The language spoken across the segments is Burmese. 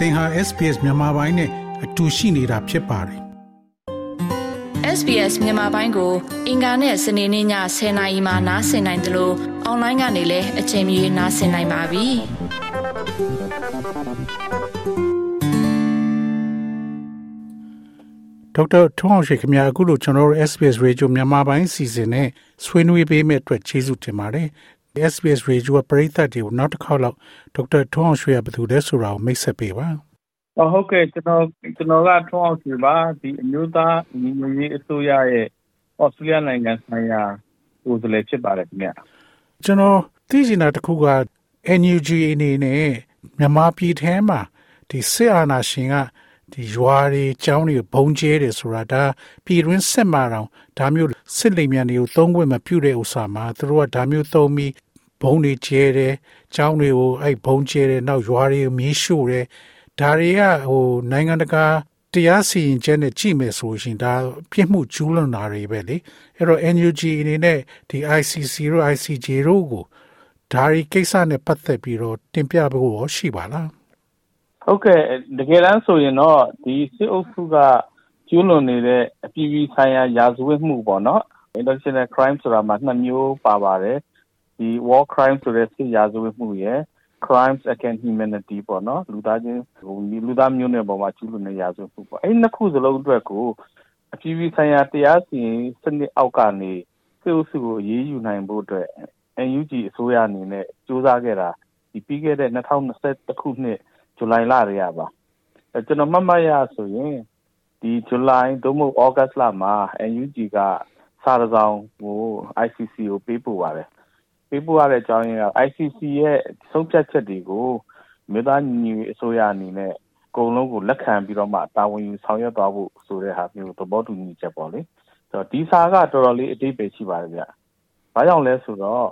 သင်ဟာ SPS မြန်မာပိုင်းနဲ့အတူရှိနေတာဖြစ်ပါတယ် SBS မြန်မာပိုင်းကို အင်ကာနဲ့စနေနေ့ည10:00နာရီမှနားဆင်နိုင်တယ်လို့အွန်လိုင်းကနေလည်းအချိန်မီနားဆင်နိုင်ပါပြီဒေါက်တာထွန်းအောင်ရှိခင်ဗျာအခုလိုကျွန်တော်တို့ SBS Radio မြန်မာပိုင်းစီစဉ်နဲ့ဆွေးနွေးပေးမဲ့အတွက်ကျေးဇူးတင်ပါတယ် SBS Radio ပရိသတ်တွေကိုနောက်တစ်ခေါက်လောက်ဒေါက်တာထွန်းအောင်ရွှေရဘယ်သူလဲဆိုတာကိုမိတ်ဆက်ပေးပါဟုတ်ကဲ့ကျွန်တော်ကျွန်တော်ကထွန်းအောင်ရွှေပါဒီအမျိုးသားညီညွတ်ရေးအစိုးရရဲ့ဩစတြေးလျနိုင်ငံဆိုင်ရာကိုယ်စားလှယ်ဖြစ်ပါတယ်ခင်ဗျကျွန်တော်သိချင်တာတစ်ခုက NUG အနေနဲ့မြန်မာပြည်ထဲမှာဒီစစ်အာဏာရှင်က ဒီရွာတွေကျောင်းတွေဘုံကျဲတယ်ဆိုတာဒါပြည်တွင်းစစ်မှတောင်ဒါမျိုးစစ်လိမ်မြန်တွေကိုသုံးခွင့်မပြုတဲ့ဥစ္စာမှာသူတို့ကဒါမျိုးသုံးပြီးဘုံတွေကျဲတယ်ကျောင်းတွေကိုအဲ့ဘုံကျဲတယ်နောက်ရွာတွေကိုမီးရှို့တယ်ဒါတွေကဟိုနိုင်ငံတကာတရားစီရင်ချက်နဲ့ကြည့်မယ်ဆိုရင်ဒါပြစ်မှုကျူးလွန်တာတွေပဲလေအဲ့တော့ NUG အနေနဲ့ဒီ ICC တို့ ICJ တို့ကိုဒါရီကိစ္စနဲ့ပတ်သက်ပြီးတော့တင်ပြဖို့ရောရှိပါလား ဟုတ်ကဲ့တကယ်တမ်းဆိုရင်တော့ဒီစစ်အုပ်စုကကျူးလွန်နေတဲ့အပြည်ပြည်ဆိုင်ရာရာဇဝတ်မှုပေါ့နော် international crime ဆိုတာမှာနှစ်မျိုးပါပါတယ်ဒီ war crime ဆိုတဲ့စစ်ရာဇဝတ်မှုရယ် crimes against humanity ပေါ့နော်လူသားချင်းဟိုလူသားမျိုးနွယ်ပေါ်မှာကျူးလွန်တဲ့ရာဇဝတ်မှုပေါ့အဲ့နှစ်ခုစလုံးအတွက်ကိုအပြည်ပြည်ဆိုင်ရာတရားစီရင်စနစ်အောက်ကနေစစ်အုပ်စုကိုအေးအေးယူနိုင်ဖို့အတွက် NUG အစိုးရအနေနဲ့စ조사ခဲ့တာဒီပြီးခဲ့တဲ့2021ခုနှစ် ဇူလိုင်လတွေကပါအဲကျွန်တော်မှတ်မှတ်ရဆိုရင်ဒီဇူလိုင်သို့မဟုတ်ဩဂတ်လမှာ NUG ကစာရဆောင်ကို ICC ကိုပေးပို့ပါတယ်ပေးပို့ရတဲ့အကြောင်းရင်းက ICC ရဲ့ဆုံးဖြတ်ချက်တွေကိုမြေသားညီညီအစိုးရအနေနဲ့အကုန်လုံးကိုလက်ခံပြီးတော့မှတာဝန်ယူဆောင်ရွက်သွားဖို့ဆိုတဲ့ဟာမျိုးသဘောတူညီချက်ပေါ့လေဆိုတော့ဒီစာကတော်တော်လေးအတိတ်ပဲရှိပါတယ်ဗျ။ဘာကြောင့်လဲဆိုတော့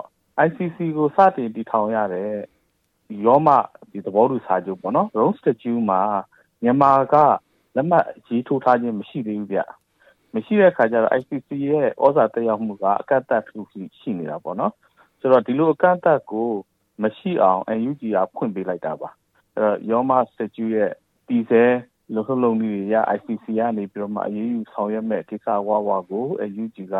ICC ကိုစတင်တည်ထောင်ရတဲ့ ရောမဒီသဘောတူစာချုပ်ပေါ့နော် Rome Statute မှာမြန်မာကလက်မှတ်ရေးထိုးထားခြင်းမရှိသေးဘူးဗျမရှိတဲ့အခါကျတော့ ICC ရဲ့ဩဇာတက်ရောက်မှုကအကန့်အသတ်တစ်ခုရှိနေတာပေါ့နော်ဆိုတော့ဒီလိုအကန့်အသတ်ကိုမရှိအောင် UNG ကဖွင့်ပေးလိုက်တာပါအဲတော့ရောမ Statute ရဲ့တည်ဆဲလုံလုံလုံတွေရ ICC ကနေပြီးတော့မှအရေးယူဆောင်ရွက်မဲ့ကိစ္စဝါဝါကို UNG က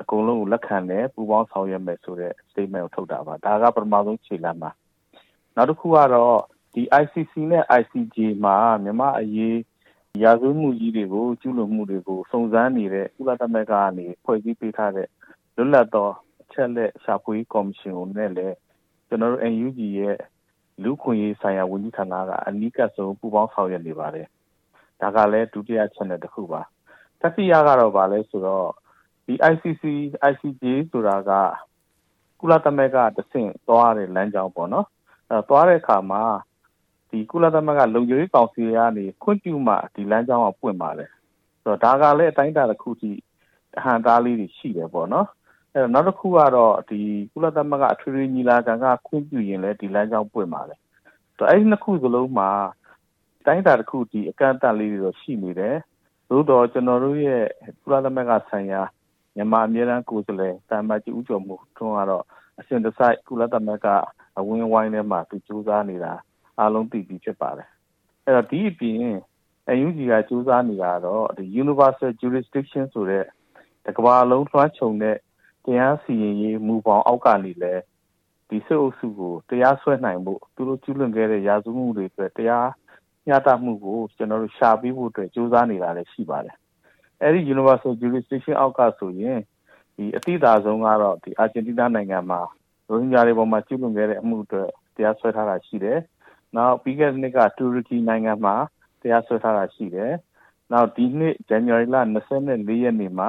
အကုန်လုံးကိုလက်ခံတယ်ပူပေါင်းဆောင်ရွက်မယ်ဆိုတဲ့ statement ကိုထုတ်တာပါဒါကပထမဆုံးခြေလှမ်းပါ နောက်တစ်ခုကတော့ဒီ ICC နဲ့ ICJ မှာမြန်မာအရေးရာဇဝတ်မှုကြီးတွေကိုကျူးလွန်မှုတွေကိုစုံစမ်းနေတဲ့ကုလသမဂ္ဂကနေဖွဲ့စည်းပေးထားတဲ့လွတ်လပ်သောအချက်လက်ရှာဖွေကော်မရှင်ကိုနဲ့လည်းကျွန်တော်တို့ NUG ရဲ့လူခွင့်ရေးဆိုင်ရာဝန်ကြီးဌာနကအနီးကပ်ဆုံးပူးပေါင်းဆောင်ရွက်နေပါတယ်။ဒါကလည်းဒုတိယချက်နဲ့တစ်ခုပါ။တတိယကတော့ဗာလဲဆိုတော့ဒီ ICC ICJ ဆိုတာကကုလသမဂ္ဂတဆင့်သွားတဲ့လမ်းကြောင်းပေါ့နော်အဲ သွားတဲ့အခါမှာဒီကုလသမဂ္ဂလုံခြုံရေးကောင်စီကနေခွင့်ပြုမှဒီလမ်းကြောင်းကပွင့်ပါတယ်ဆိုတော့ဒါကလည်းအတိုင်းအတာတစ်ခုထိအဟံသားလေးတွေရှိတယ်ပေါ့နော်အဲတော့နောက်တစ်ခုကတော့ဒီကုလသမဂ္ဂအထွေထွေညီလာခံကခွင့်ပြုရင်လည်းဒီလမ်းကြောင်းပွင့်ပါတယ်ဆိုတော့အဲ့ဒီနှစ်ခုစလုံးမှာတိုင်းတာတစ်ခုဒီအကန့်အသတ်လေးတွေတော့ရှိနေတယ်သို့တော့ကျွန်တော်တို့ရဲ့ကုလသမဂ္ဂဆိုင်ရာမြန်မာအမြဲတမ်းကိုယ်စားလှယ်တာမတ်ကြီးဦးကျော်မှုထွန်းကတော့အစဉ်တစိုက်ကုလသမဂ္ဂ အဝင်းဝိုင်းထဲမှာသူစူးစမ်းနေတာအားလုံးသိပြီးဖြစ်ပါတယ်အဲ့တော့ဒီအပြင် UNG ကစူးစမ်းနေတာတော့ဒီ Universal Jurisdiction ဆိုတဲ့တကမ္ဘာလုံးလွှမ်းခြုံတဲ့တရားစီရင်ရေးမူပေါင်းအောက်ကနေလဲဒီစစ်အုပ်စုကိုတရားစွဲနိုင်ဖို့သူတို့ကျူးလွန်ခဲ့တဲ့ရာဇဝတ်မှုတွေအတွက်တရားမျှတမှုကိုကျွန်တော်တို့ရှာပေးဖို့အတွက်စူးစမ်းနေတာလည်းရှိပါတယ်အဲ့ဒီ Universal Jurisdiction အောက်ကဆိုရင်ဒီအတိအသာဆုံးကတော့ဒီအာဂျင်တီးနားနိုင်ငံမှာ ရိုဟင်ဂျာတွေပေါ်မှာကျူးလွန်ခဲ့တဲ့အမှုတွေတရားစွဲထားတာရှိတယ်။နောက်ပြီးခဲ့တဲ့နှစ်ကတူရကီနိုင်ငံမှာတရားစွဲထားတာရှိတယ်။နောက်ဒီနှစ်ဇန်နဝါရီလ24ရက်နေ့မှာ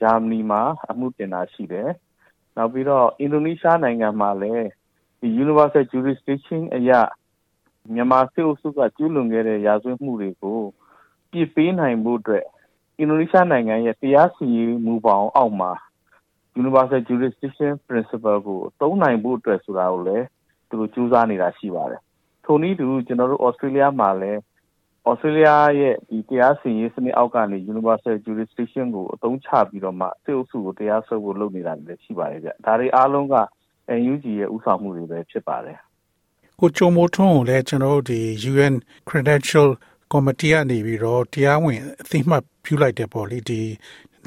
ဂျာမနီမှာအမှုတင်တာရှိတယ်။နောက်ပြီးတော့အင်ဒိုနီးရှားနိုင်ငံမှာလည်းဒီ Universal Jurisdiction အရမြန်မာစစ်အုပ်စုကကျူးလွန်ခဲ့တဲ့ရာဇဝတ်မှုတွေကိုပြစ်ပေးနိုင်ဖို့အတွက်အင်ဒိုနီးရှားနိုင်ငံရဲ့တရားစီရင်မှုပေါင်းအောက်မှာ universal jurisdiction principle ကိုသုံးနိုင်ဖို့အတွက်ဆိုတာကိုလည်းသူတို့ကြိုးစားနေတာရှိပါတယ်။ထိုနည်းတူကျွန်တော်တို့ Australia မှာလည်း Australia ရဲ့ဒီတရားစီရင်စနစ်အောက်ကနေ universal jurisdiction ကိုအသုံးချပြီးတော့မှစစ်အုပ်စုကိုတရားစွဲဖို့လုပ်နေတာလည်းရှိပါတယ်ဗျ။ဒါတွေအားလုံးက NUG ရဲ့ဥဆောင်မှုတွေပဲဖြစ်ပါတယ်။ကိုချိုမိုထွန်းကိုလည်းကျွန်တော်တို့ဒီ UN Credential Committee ကနေပြီးတော့တရားဝင်အသိမှတ်ပြုလိုက်တယ်ပေါ့လေဒီ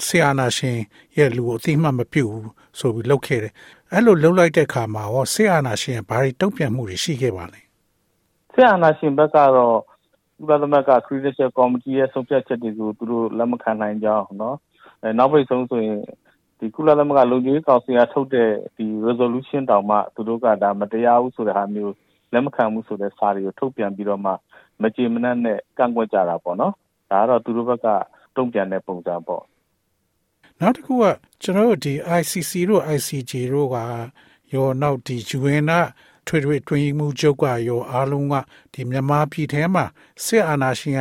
ဆီယာနာရှင်ရဲ့လူကိုအသိမှတ်မပြုဘူးဆိုပြီးလုပ်ခဲ့တယ်။အဲ့လိုလုပ်လိုက်တဲ့အခါမှာရောဆီယာနာရှင်ဘာတွေတုံ့ပြန်မှုတွေရှိခဲ့ပါလဲ။ဆီယာနာရှင်ဘက်ကတော့ဥပဒေမက Credential Committee ရဲ့ဆုံးဖြတ်ချက်တွေကိုသူတို့လက်မခံနိုင်ကြအောင်နော်။အဲနောက်ပိတ်ဆုံးဆိုရင်ဒီကုလသမဂ္ဂလုံခြုံရေးကောင်စီကထုတ်တဲ့ဒီ resolution တောင်မှသူတို့ကဒါမတရားဘူးဆိုတဲ့ဟာမျိုးလက်မခံဘူးဆိုတဲ့စာတွေကိုထုတ်ပြန်ပြီးတော့မှမကြေမနက်နဲ့ကန့်ကွက်ကြတာပေါ့နော်ဒါကတော့သူတို့ဘက်ကတုံ့ပြန်တဲ့ပုံစံပေါ့ နောက်တစ်ခုကကျွန်တော်တို့ဒီ ICC တို့ ICJ တို့ကရောနောက်ဒီ UN ကထွေထွေတွင်မှုချုပ်ကရောအားလုံးကဒီမြန်မာပြည်ထဲမှာစစ်အာဏာရှင်က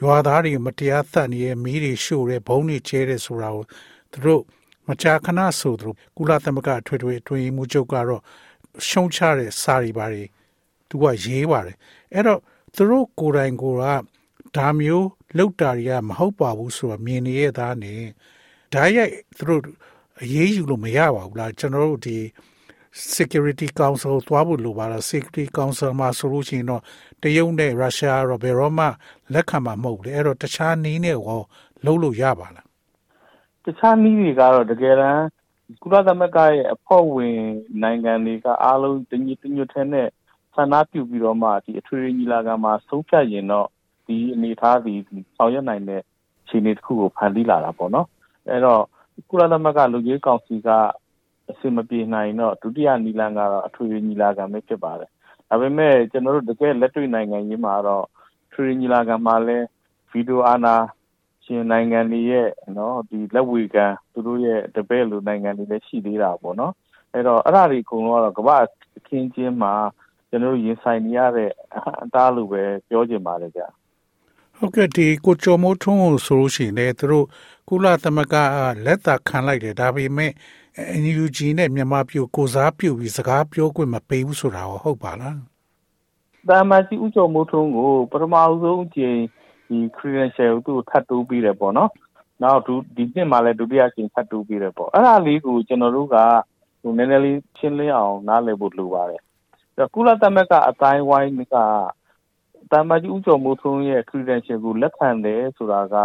ရွာသားတွေမတရားသတ်နေရဲ့မီးတွေရှို့တဲ့ဘုံတွေကျဲတဲ့ဆိုတာကိုသူတို့မကြာခဏဆိုသူကုလသမဂ္ဂထွေထွေတွင်မှုချုပ်ကတော့ရှုံချတဲ့စာရီပါတွေသူကရေးပါတယ်အဲ့တော့သူတို့ကိုယ်တိုင်ကိုယ်ကဒါမျိုးလောက်တာတွေကမဟုတ်ပါဘူးဆိုတာမြင်နေရသားနဲ့ ဓာတ်ရိုက်သူတို့အရေးယူလို့မရပါဘူးလားကျွန်တော်တို့ဒီ security council သွားဖို့လိုပါလား security council မှာဆိုလို့ရှိရင်တော့တရုတ်နဲ့ရုရှားရောဘယ်တော့မှလက်ခံမှာမဟုတ်ဘူးအဲ့တော့တခြားနည်းနဲ့ရောလုံးလို့ရပါလားတခြားနည်းတွေကတော့တကယ်တမ်းကုလသမဂ္ဂရဲ့အဖွဲ့ဝင်နိုင်ငံတွေကအားလုံးတညီတညွတ်ထဲနဲ့ဆန္ဒပြုပြီးတော့မှဒီအထွေထွေညီလာခံမှာဆုံးဖြတ်ရင်တော့ဒီအနေအထားဒီဆောင်ရွက်နိုင်တဲ့ခြေအနေတစ်ခုကိုဖန်တီးလာတာပေါ့နော် အဲ့တော့ကုလသမဂ္ဂလူကြီးကောင်စီကအစင်မပြေနိုင်တော့ဒုတိယနီလန်ကတော့အထွေထွေညီလာခံပဲဖြစ်ပါတယ်ဒါပေမဲ့ကျွန်တော်တို့တကယ်လက်တွေ့နိုင်ငံရေးမှာတော့ထွေထွေညီလာခံမှာလဲဗီဒီယိုအာနာရှင်နိုင်ငံတွေရဲ့နော်ဒီလက်ဝေခံသူတို့ရဲ့တပည့်လူနိုင်ငံတွေလည်းရှိသေးတာပေါ့နော်အဲ့တော့အဲ့ဒါတွေအကုန်လုံးကတော့ကမ္ဘာအခင်းချင်းမှာကျွန်တော်တို့ရင်ဆိုင်နေရတဲ့အတားလို့ပဲပြောချင်ပါတယ်ဗျ ဟုတ်ကဲ့ဒီကိုကျော်မိုးထွန်းကိုဆိုလို့ရှိရင်လည်းသူတို့ကုလသမဂ္ဂလက်သာခံလိုက်တယ်ဒါပေမဲ့ NUG နဲ့မြန်မာပြည်ကိုစားပြုပြီးစကားပြောခွင့်မပေးဘူးဆိုတာဟုတ်ပါလားတာမစီဥကျော်မိုးထွန်းကိုပထမဆုံးအကြိမ်ဒီ credential ကိုသူ့ထပ်တိုးပြီးတယ်ပေါ့နော်နောက်ဒီနှစ်မှာလည်းဒုတိယအကြိမ်ထပ်တိုးပြီးတယ်ပေါ့အဲ့ဒါလေးကိုကျွန်တော်တို့ကဟိုနည်းနည်းလေးရှင်းလင်းအောင်နားလည်ဖို့လိုပါတယ်ကုလသမဂ္ဂအတိုင်းဝိုင်းက တာမကြီး ဦးကျော်မိုးထွန်းရဲ့ credential ကို လက်ခံတယ်ဆိုတာက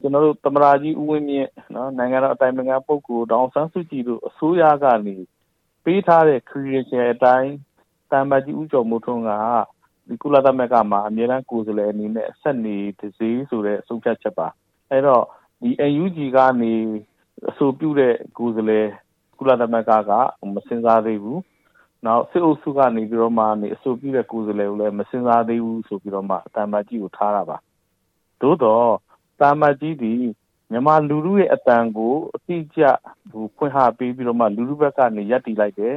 ကျွန်တော်တို့ သမရာကြီး ဦးဝင်းမြင့်နော်နိုင်ငံတော်အတိုင်ပင်ခံပုဂ္ဂိုလ် ဒေါအောင်ဆန်းစုကြည်တို့ အစိုးရကနေ ပေးထားတဲ့ credential အတိုင်းတာမကြီး ဦးကျော်မိုးထွန်းကဒီကုလသမဂ္ဂမှာ အမြဲတမ်း ကိုယ်စားလှယ်အနေနဲ့ ဆက်နေတစေးဆိုတဲ့အဆုံးဖြတ်ချက်ပါ အဲ့တော့ဒီ UNG ကနေ အဆိုပြုတဲ့ ကိုယ်စားလှယ် ကုလသမဂ္ဂက မစင်စားသေးဘူး နောက်စစ်အုပ်စုကနေပြီးတော့မှနေအဆိုပြုတဲ့ကိုယ်စားလှယ်ကိုလည်းမစင်စားသေးဘူးဆိုပြီးတော့မှတာမကြီးကိုထားတာပါသို့တော့တာမကြီးဒီမြန်မာလူလူရဲ့အတန်ကိုအတိအကျဟိုဖွင့်ဟပေးပြီးတော့မှလူလူဘက်ကနေရပ်တည်လိုက်တယ်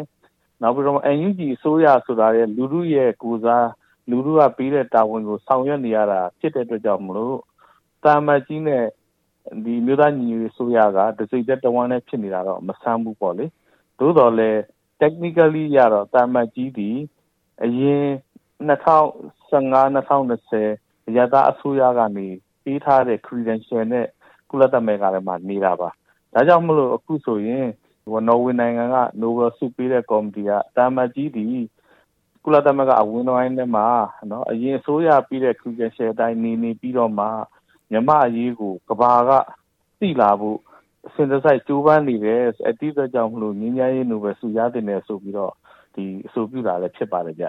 နောက်ပြီးတော့ NUG အစိုးရဆိုတာရဲ့လူလူရဲ့ကိုစားလူလူကပေးတဲ့တာဝန်ကိုဆောင်ရွက်နေရတာဖြစ်တဲ့အတွက်ကြောင့်မလို့တာမကြီးနဲ့ဒီမြို့သားညီညွတ်ရေးအစိုးရကတစိမ့်သက်တဝမ်းနဲ့ဖြစ်နေတာတော့မဆန်းဘူးပေါ့လေသို့တော်လည်း technically ရတော့တာမတ်ကြီးဒီအရင်2015 2020ရတာအစိုးရကနေပေးထားတဲ့ credential နဲ့ကုလသမဂ္ဂထဲမှာနေတာပါဒါကြောင့်မလို့အခုဆိုရင်ဟိုနော်ဝေနိုင်ငံက Nobel ဆုပေးတဲ့ကော်မတီကတာမတ်ကြီးဒီကုလသမဂ္ဂအဝင်တော်တိုင်းထဲမှာနော်အရင်အစိုးရပြီးတဲ့ credential အတိုင်းနေနေပြီးတော့မှမြမအရေးကိုကဘာကသိလာဖို့ စင်တစိုက်ကျိုးပန်းနေတယ်အတိအကျကြောင့်မလို့ငင်းညာရေးနိုဘယ်ဆုရတဲ့နယ်ဆိုပြီးတော့ဒီအဆိုပြုတာလည်းဖြစ်ပါတယ်ဗျ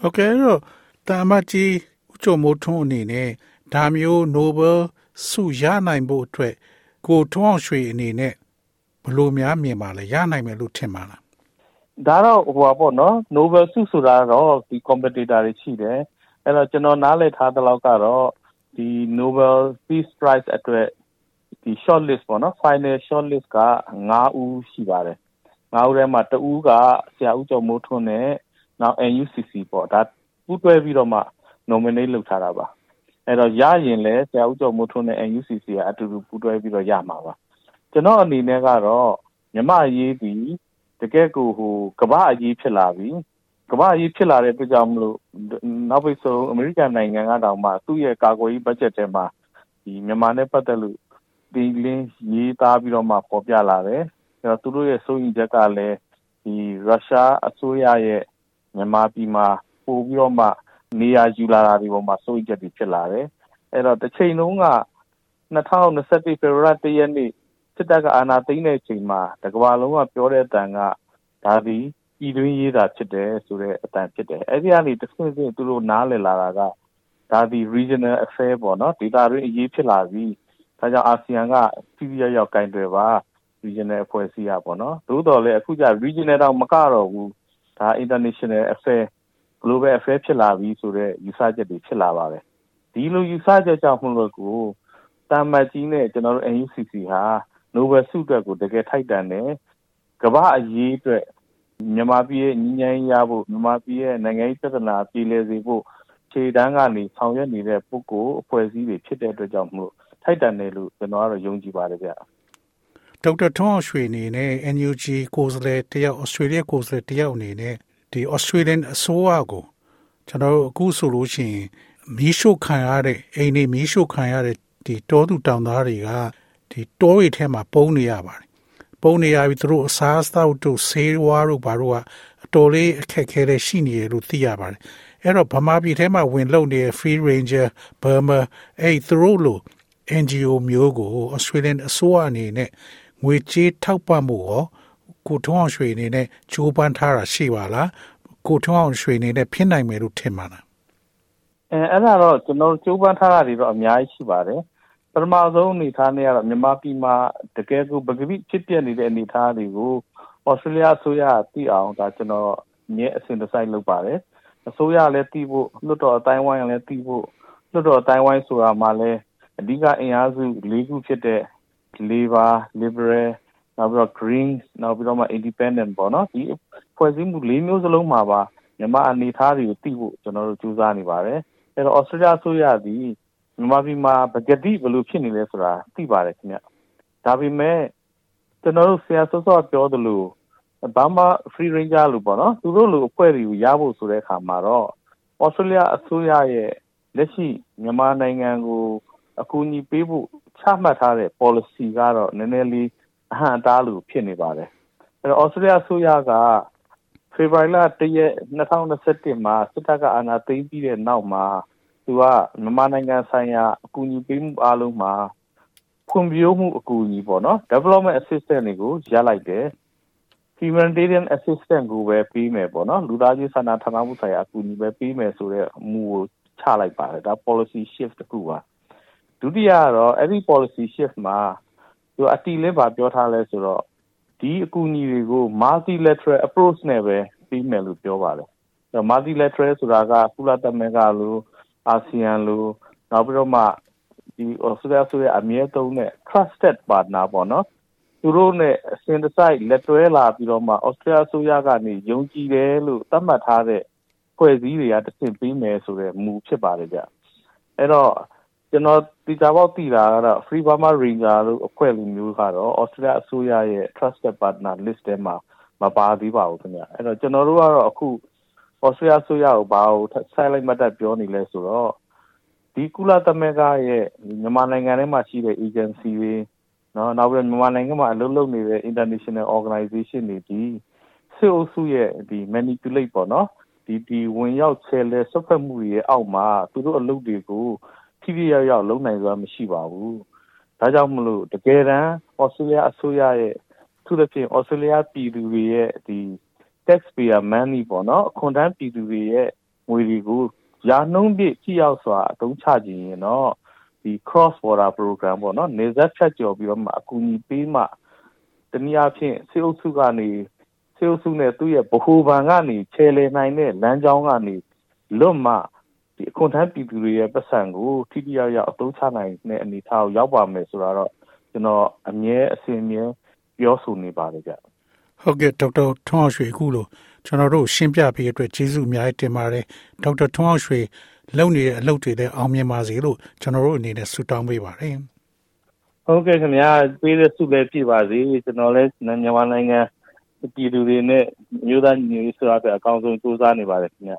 ဟုတ်ကဲ့တော့တာမကြီးဦးကျော်မိုးထွန်းအနေနဲ့ဒါမျိုး Nobel ဆုရနိုင်ဖို့အတွက်ကိုထွန်းအောင်ရွှေအနေနဲ့ဘလို့များမြင်ပါလဲရနိုင်မယ်လို့ထင်ပါလားဒါတော့ဟိုပါပေါ့နော် Nobel ဆုဆိုတာတော့ဒီ competitor တွေရှိတယ်အဲ့တော့ကျွန်တော်နားလည်ထားသလောက်ကတော့ဒီ Nobel Peace Prize အတွက် ဒီ short list ပေါ့နော် final short list က9ဦးရှိပါတယ်9ဦးထဲမှာတဦးကဆရာဦးကျော်မိုးထွန်းနဲ့နောက် NUCC ပေါ့ဒါပူးတွဲပြီးတော့မှ nominate လုပ်ထားတာပါအဲ့တော့ရရင်လည်းဆရာဦးကျော်မိုးထွန်းနဲ့ NUCC ကအတူတူပူးတွဲပြီးတော့ရမှာပါကျွန်တော်အနေနဲ့ကတော့မြမအရေးဒီတကယ်ကိုဟိုကမ္ဘာအရေးဖြစ်လာပြီကမ္ဘာအရေးဖြစ်လာတဲ့အတွက်ကြောင့်မလို့နောက်ပိတ်ဆုံးအမေရိကန်နိုင်ငံကတောင်မှသူ့ရဲ့ကာကွယ်ရေးဘတ်ဂျက်ထဲမှာဒီမြန်မာနဲ့ပတ်သက်လို့ ဒီလင်းရေးသားပြီးတော့မှပေါ်ပြလာတယ်။အဲတော့သူတို့ရဲ့စိုးရင်ချက်ကလည်းဒီရုရှားအစိုးရရဲ့မြန်မာပြည်မှာပို့ပြီးတော့မှနေရာယူလာတာဒီပေါ်မှာစိုးရိမ်ချက်တွေဖြစ်လာတယ်အဲ့တော့တစ်ချိန်လုံးက2021ဖေဖော်ဝါရီ1ရက်နေ့စစ်တပ်ကအာဏာသိမ်းတဲ့အချိန်မှာတကမ္ဘာလုံးကပြောတဲ့အတန်ကဒါဒီပြည်တွင်းရေးတာဖြစ်တယ်ဆိုတဲ့အတန်ဖြစ်တယ်အဲ့ဒီကနေတစ်ဆင့်ဆင့်သူတို့နားလည်လာတာကဒါဒီ regional affair ပေါ့နော်ဒေတာတွင်းအရေးဖြစ်လာပြီ ဒါကြောင့်အာဆီယံကပြည်ပြရောက်ကင်တွယ်ပါ regional အဖွဲ့အစည်းရပေါ့နော်သို့တော်လည်းအခုကျ regional တော့မကတော့ဘူးဒါ international affair global affair ဖြစ်လာပြီဆိုတော့ယူဆချက်တွေဖြစ်လာပါတယ်ဒီလိုယူဆချက်ကြောင့်မလို့ကိုတာမတ်ကြီးနဲ့ကျွန်တော်တို့ NUCC ဟာ Nobel ဆုအတွက်ကိုတကယ်ထိုက်တန်တယ်ကမ္ဘာအရေးအတွက်မြန်မာပြည်ရဲ့ညီညာရေးရဖို့မြန်မာပြည်ရဲ့နိုင်ငံရေးပြဿနာပြည်လည်စေဖို့ခြေတန်းကနေဆောင်ရွက်နေတဲ့ပုဂ္ဂိုလ်အဖွဲ့အစည်းတွေဖြစ်တဲ့အတွက်ကြောင့်မလို့ ထိုက်တန်တယ်လို့ကျွန်တော်ကတော့ယုံကြည်ပါတယ်ဗျဒေါက်တာထွန်းအောင်ရွှေအနေနဲ့ NUG ကိုယ်စားလှယ်တယောက်ဩစတြေးလျကိုယ်စားလှယ်တယောက်အနေနဲ့ဒီ Australian အစိုးရကိုကျွန်တော်တို့အခုဆိုလို့ရှိရင်မီးရှို့ခံရတဲ့အိမ်တွေမီးရှို့ခံရတဲ့ဒီတောသူတောင်သားတွေကဒီတောတွေထဲမှာပုံနေရပါတယ်ပုံနေရပြီးသူတို့အစားအသောက်တို့ဆေးဝါးတို့ဘာတို့ကအတော်လေးအခက်ခဲတဲ့ရှိနေရလို့သိရပါတယ်အဲ့တော့ဗမာပြည်ထဲမှာဝင်လုံနေတဲ့ Free Ranger Burma အဲ့သူတို့လို NGO မျိုးကို Australian အစိုးရအနေနဲ့ငွေကြေးထောက်ပံ့မှုရောကိုထုံးအောင်ရွှေအနေနဲ့ကြိုးပမ်းထားတာရှိပါလားကိုထုံးအောင်ရွှေအနေနဲ့ဖြစ်နိုင်မယ်လို့ထင်ပါလားအဲအဲ့ဒါတော့ကျွန်တော်ကြိုးပမ်းထားတာတွေတော့အများကြီးရှိပါတယ်ပထမဆုံးအနေထားနဲ့ကတော့မြန်မာပြည်မှာတကယ်ကိုပကတိဖြစ်ပျက်နေတဲ့အနေထားတွေကိုဩစတြေးလျအစိုးရသိအောင်ဒါကျွန်တော်မြဲအစဉ်တစိုက်လုပ်ပါတယ်အစိုးရလည်းသိဖို့လွှတ်တော်အတိုင်းဝိုင်းလည်းသိဖို့လွှတ်တော်အတိုင်းဝိုင်းဆိုတာမှလည်း အဓိကအင်အားစု၄ခုဖြစ်တဲ့ Labor Liberal နောက်ပြီးတော့ Green နောက်ပြီးတော့မှ Independent ပေါ့နော်ဒီဖွဲ့စည်းမှု၄မျိုးစလုံးမှာပါမြန်မာအနေအထားတွေကိုသိဖို့ကျွန်တော်တို့ကြိုးစားနေပါတယ်အဲ့တော့ Australia ဆိုရသည်မြန်မာပြည်မှာပကတိဘယ်လိုဖြစ်နေလဲဆိုတာသိပါတယ်ခင်ဗျဒါပေမဲ့ကျွန်တော်တို့ဆရာစောစောပြောသလိုဘာမှ free ranger လို့ပေါ့နော်သူတို့လိုအဖွဲ့တွေကိုရဖို့ဆိုတဲ့အခါမှာတော့ Australia အစိုးရရဲ့လက်ရှိမြန်မာနိုင်ငံကို အကူအညီပေးဖို့ချမှတ်ထားတဲ့ policy ကတော့နည်းနည်းလေးအဟန့်အတားလိုဖြစ်နေပါတယ်အဲ့တော့ Australia အစိုးရကဖေဖော်ဝါရီလ1ရက်2021မှာစစ်တပ်ကအာဏာသိမ်းပြီးတဲ့နောက်မှာသူကမြန်မာနိုင်ငံဆိုင်ရာအကူအညီပေးမှုအားလုံးမှာဖွံ့ဖြိုးမှုအကူအညီပေါ့နော် development assistance တွေကိုရလိုက်တယ် humanitarian assistance ကိုပဲပေးမယ်ပေါ့နော်လူသားချင်းစာနာထောက်ထားမှုဆိုင်ရာအကူအညီပဲပေးမယ်ဆိုတဲ့မူကိုချလိုက်ပါတယ်ဒါ policy shift တစ်ခုပါ ဒုတိယကတော့အဲ့ဒီ policy shift မှာသူအတီလင်းပါပြောထားလဲဆိုတော့ဒီအကူအညီတွေကို multilateral approach နဲ့ပဲပြီးမယ်လို့ပြောပါတယ်အဲ multilateral ဆိုတာကကုလသမဂ္ဂလိုအာဆီယံလိုနောက်ပြီးတော့မှဒီဩစတြေးလျဆိုတဲ့အမြဲတုံးတဲ့ trusted partner ပေါ့နော်သူတို့နဲ့အစဉ်တစိုက်လက်တွဲလာပြီးတော့မှဩစတြေးလျဆိုရကနေယုံကြည်တယ်လို့သတ်မှတ်ထားတဲ့ဖွဲ့စည်းတွေကတဆင့်ပြီးမယ်ဆိုတဲ့မူဖြစ်ပါတယ်ကြအဲ့တော့ ကျွန်တော်ဒီကြပေါက်တည်တာကတော့ Free Burma Ranger လို့အဖွဲ့လူမျိုးကတော့ Australia အစိုးရရဲ့ Trusted Partner List ထဲမှာမပါသေးပါဘူးခင်ဗျအဲ့တော့ကျွန်တော်တို့ကတော့အခု Australia အစိုးရကိုဘာကိုဆက်လိုက်မှတ်တတ်ပြောနေလဲဆိုတော့ဒီကုလသမဂ္ဂရဲ့မြန်မာနိုင်ငံထဲမှာရှိတဲ့ agency တွေနော်နောက်ပြီးမြန်မာနိုင်ငံမှာအလုပ်လုပ်နေတဲ့ international organization တွေဒီစစ်အုပ်စုရဲ့ဒီ manipulate ပေါ့နော်ဒီဒီဝင်ရောက်ချဲလဲဆွတ်ဖက်မှုတွေရဲ့အောက်မှာသူတို့အလုပ်တွေကို ထိထိရောက်ရောက်လုပ်နိုင်စွာမရှိပါဘူး။ဒါကြောင့်မလို့တကယ်တမ်းဩစတြေးလျအစိုးရရဲ့သူသဖြင့်ဩစတြေးလျပြည်သူတွေရဲ့ဒီ taxpayer money ပေါ့နော်အခွန်ထမ်းပြည်သူတွေရဲ့ငွေတွေကိုရာနှုန်းပြည့်ကြည့်ရောက်စွာအသုံးချခြင်းရင်တော့ဒီ cross border program ပေါ့နော်နေဆက်ဖြတ်ကျော်ပြီးတော့မှအကူအညီပေးမှတနည်းအားဖြင့်စေအုပ်စုကနေစေအုပ်စုနဲ့သူ့ရဲ့ဗဟိုဘဏ်ကနေခြေလည်နိုင်တဲ့လမ်းကြောင်းကနေလွတ်မှ ဒီအခွန်ထမ်းပြည်သူတွေရဲ့ပတ်စံကိုထိထိရောက်ရောက်အသုံးချနိုင်တဲ့အနေအထားကိုရောက်ပါမယ်ဆိုတော့ကျွန်တော်အမြဲအစဉ်မြဲပြောဆိုနေပါတယ်ကြဟုတ်ကဲ့ဒေါက်တာထွန်းအောင်ရွှေအခုလို့ကျွန်တော်တို့ရှင်းပြပေးအတွက်ကျေးဇူးအများကြီးတင်ပါတယ်ဒေါက်တာထွန်းအောင်ရွှေလုပ်နေတဲ့အလုပ်တွေလည်းအောင်မြင်ပါစေလို့ကျွန်တော်တို့အနေနဲ့ဆုတောင်းပေးပါတယ်ဟုတ်ကဲ့ခင်ဗျာပေးတဲ့ဆုလည်းပြပါစေကျွန်တော်လည်းမြန်မာနိုင်ငံပြည်သူတွေနဲ့မျိုးသားညီညွတ်ရေးဆိုတာအကောင်းဆုံးစူးစမ်းနေပါတယ်ခင်ဗျာ